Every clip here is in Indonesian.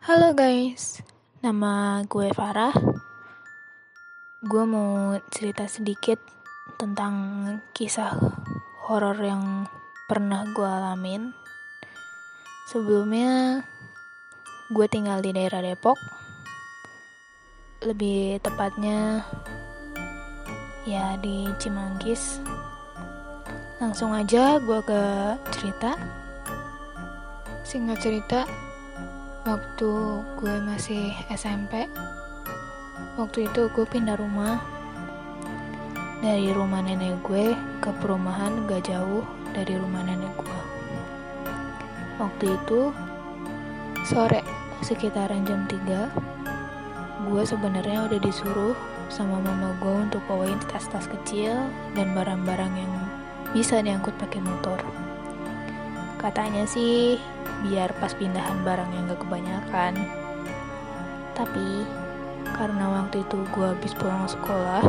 Halo guys, nama gue Farah. Gue mau cerita sedikit tentang kisah horor yang pernah gue alamin. Sebelumnya, gue tinggal di daerah Depok. Lebih tepatnya, ya di Cimanggis. Langsung aja gue ke cerita. Singkat cerita, waktu gue masih SMP waktu itu gue pindah rumah. Dari rumah nenek gue ke perumahan gak jauh dari rumah nenek gue. Waktu itu sore sekitaran jam 3 gue sebenarnya udah disuruh sama mama gue untuk bawain tas-tas kecil dan barang-barang yang bisa diangkut pakai motor katanya sih biar pas pindahan barang yang gak kebanyakan. Tapi karena waktu itu gue habis pulang sekolah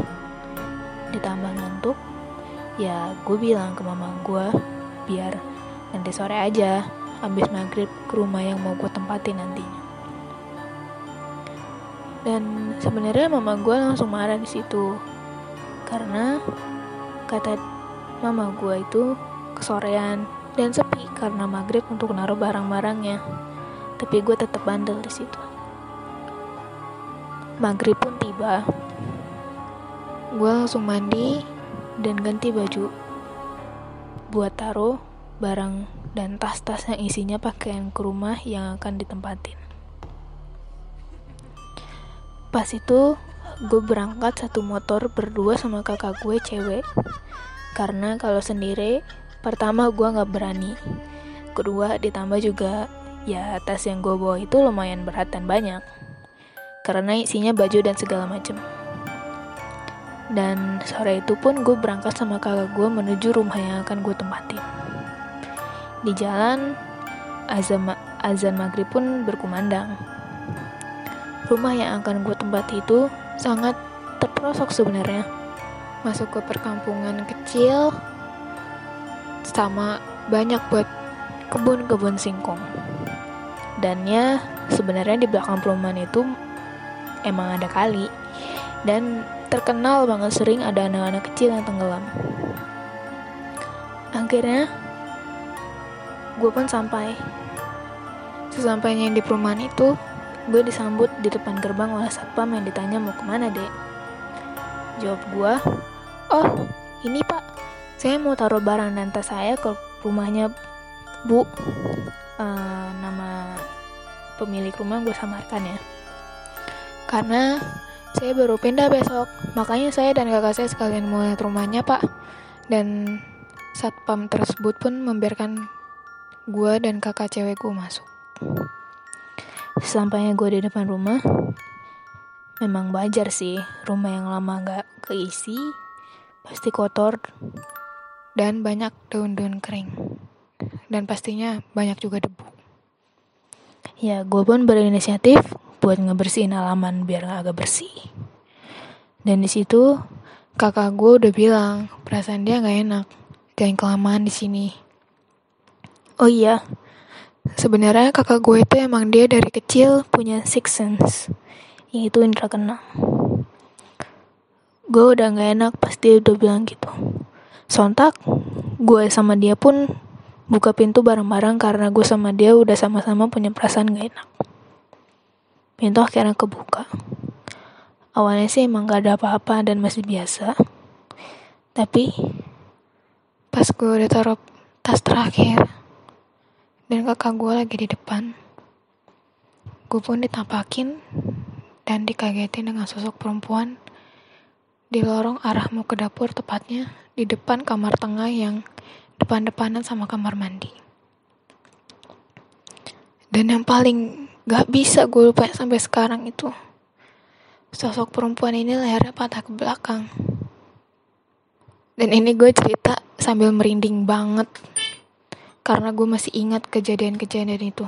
ditambah ngantuk ya gue bilang ke mama gue biar nanti sore aja habis maghrib ke rumah yang mau gue tempatin nantinya. Dan sebenarnya mama gue langsung marah di situ karena kata mama gue itu kesorean dan sepi karena maghrib untuk naruh barang-barangnya. Tapi gue tetap bandel di situ. Maghrib pun tiba. Gue langsung mandi dan ganti baju buat taruh barang dan tas-tas yang isinya pakaian ke rumah yang akan ditempatin. Pas itu gue berangkat satu motor berdua sama kakak gue cewek karena kalau sendiri pertama gue nggak berani. Kedua ditambah juga ya tas yang gue bawa itu lumayan berat dan banyak. Karena isinya baju dan segala macem. Dan sore itu pun gue berangkat sama kakak gue menuju rumah yang akan gue tempatin. Di jalan azan, azan maghrib pun berkumandang. Rumah yang akan gue tempati itu sangat terperosok sebenarnya. Masuk ke perkampungan kecil sama banyak buat kebun-kebun singkong. Dan ya sebenarnya di belakang perumahan itu emang ada kali dan terkenal banget sering ada anak-anak kecil yang tenggelam. Akhirnya gue pun sampai. Sesampainya di perumahan itu, gue disambut di depan gerbang oleh satpam yang ditanya mau ke mana dek. Jawab gue, oh ini pak, saya mau taruh barang dan tas saya ke rumahnya bu. Uh, nama pemilik rumah gue samarkan ya. Karena saya baru pindah besok. Makanya saya dan kakak saya sekalian mau lihat rumahnya pak. Dan satpam tersebut pun membiarkan gue dan kakak cewekku masuk. Sesampainya gue di depan rumah memang wajar sih rumah yang lama gak keisi pasti kotor dan banyak daun-daun kering. Dan pastinya banyak juga debu. Ya, gue pun berinisiatif buat ngebersihin halaman biar gak agak bersih. Dan di situ kakak gue udah bilang perasaan dia nggak enak, jangan kelamaan di sini. Oh iya, sebenarnya kakak gue itu emang dia dari kecil punya six sense, yaitu indra keenam. Gue udah nggak enak pas dia udah bilang gitu. Sontak, gue sama dia pun buka pintu bareng-bareng karena gue sama dia udah sama-sama punya perasaan gak enak. Pintu akhirnya kebuka. Awalnya sih emang gak ada apa-apa dan masih biasa. Tapi, pas gue udah taruh tas terakhir, dan kakak gue lagi di depan, gue pun ditampakin dan dikagetin dengan sosok perempuan di lorong arah mau ke dapur tepatnya di depan kamar tengah yang depan-depanan sama kamar mandi. Dan yang paling gak bisa gue lupa sampai sekarang itu sosok perempuan ini lehernya patah ke belakang. Dan ini gue cerita sambil merinding banget karena gue masih ingat kejadian-kejadian itu.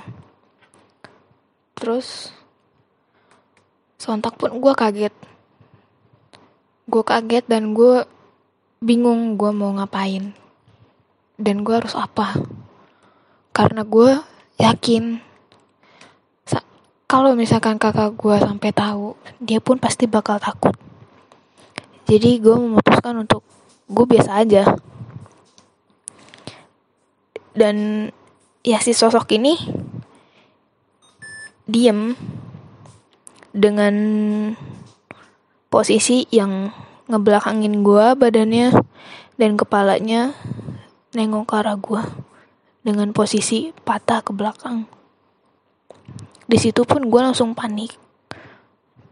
Terus sontak pun gue kaget gue kaget dan gue bingung gue mau ngapain dan gue harus apa. Karena gue yakin kalau misalkan kakak gue sampai tahu dia pun pasti bakal takut. Jadi gue memutuskan untuk gue biasa aja. Dan ya si sosok ini diem dengan posisi yang ngebelakangin gue badannya dan kepalanya nengok ke arah gue dengan posisi patah ke belakang. Di situ pun gue langsung panik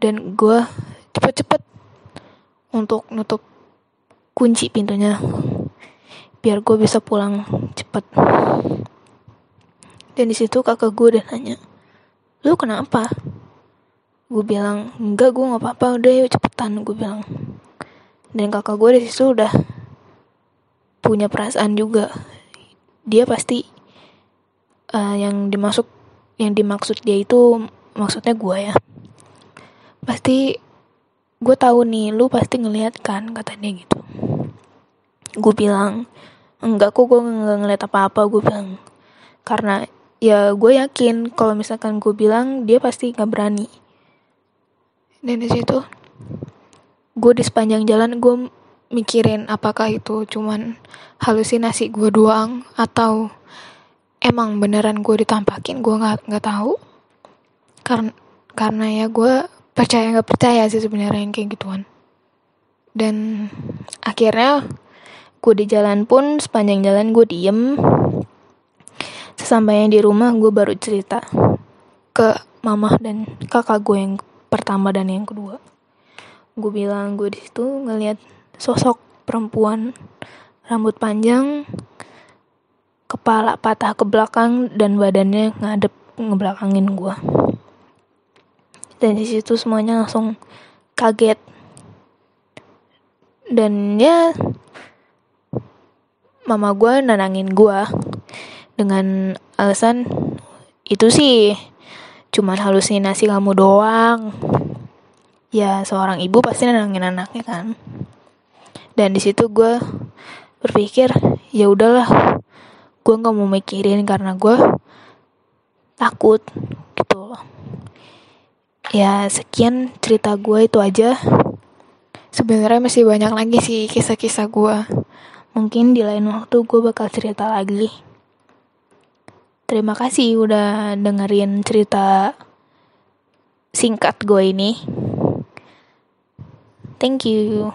dan gue cepet-cepet untuk nutup kunci pintunya biar gue bisa pulang cepet. Dan di situ kakak gue udah nanya lu kenapa? Gue bilang enggak gue nggak apa-apa udah yuk cepetan gue bilang dan kakak gue di situ udah punya perasaan juga. Dia pasti uh, yang dimasuk yang dimaksud dia itu maksudnya gue ya. Pasti gue tahu nih lu pasti ngeliat kan kata dia gitu. Gue bilang enggak kok gue nggak ngeliat apa-apa gue bilang. Karena ya gue yakin kalau misalkan gue bilang dia pasti nggak berani. Dan di situ gue di sepanjang jalan gue mikirin apakah itu cuman halusinasi gue doang atau emang beneran gue ditampakin gue nggak nggak tahu. Karena karena ya gue percaya nggak percaya sih sebenarnya yang kayak gituan. Dan akhirnya gue di jalan pun sepanjang jalan gue diem. Sesampainya di rumah gue baru cerita ke mama dan kakak gue yang pertama dan yang kedua gue bilang gue di situ ngeliat sosok perempuan rambut panjang kepala patah ke belakang dan badannya ngadep ngebelakangin gue dan di situ semuanya langsung kaget. Dan ya mama gue nenangin gue dengan alasan itu sih cuman halusinasi kamu doang ya seorang ibu pasti nenangin anaknya kan dan di situ gue berpikir ya udahlah gue nggak mau mikirin karena gue takut gitu ya sekian cerita gue itu aja sebenarnya masih banyak lagi sih kisah-kisah gue Mungkin di lain waktu gue bakal cerita lagi. Terima kasih udah dengerin cerita singkat gue ini. Thank you.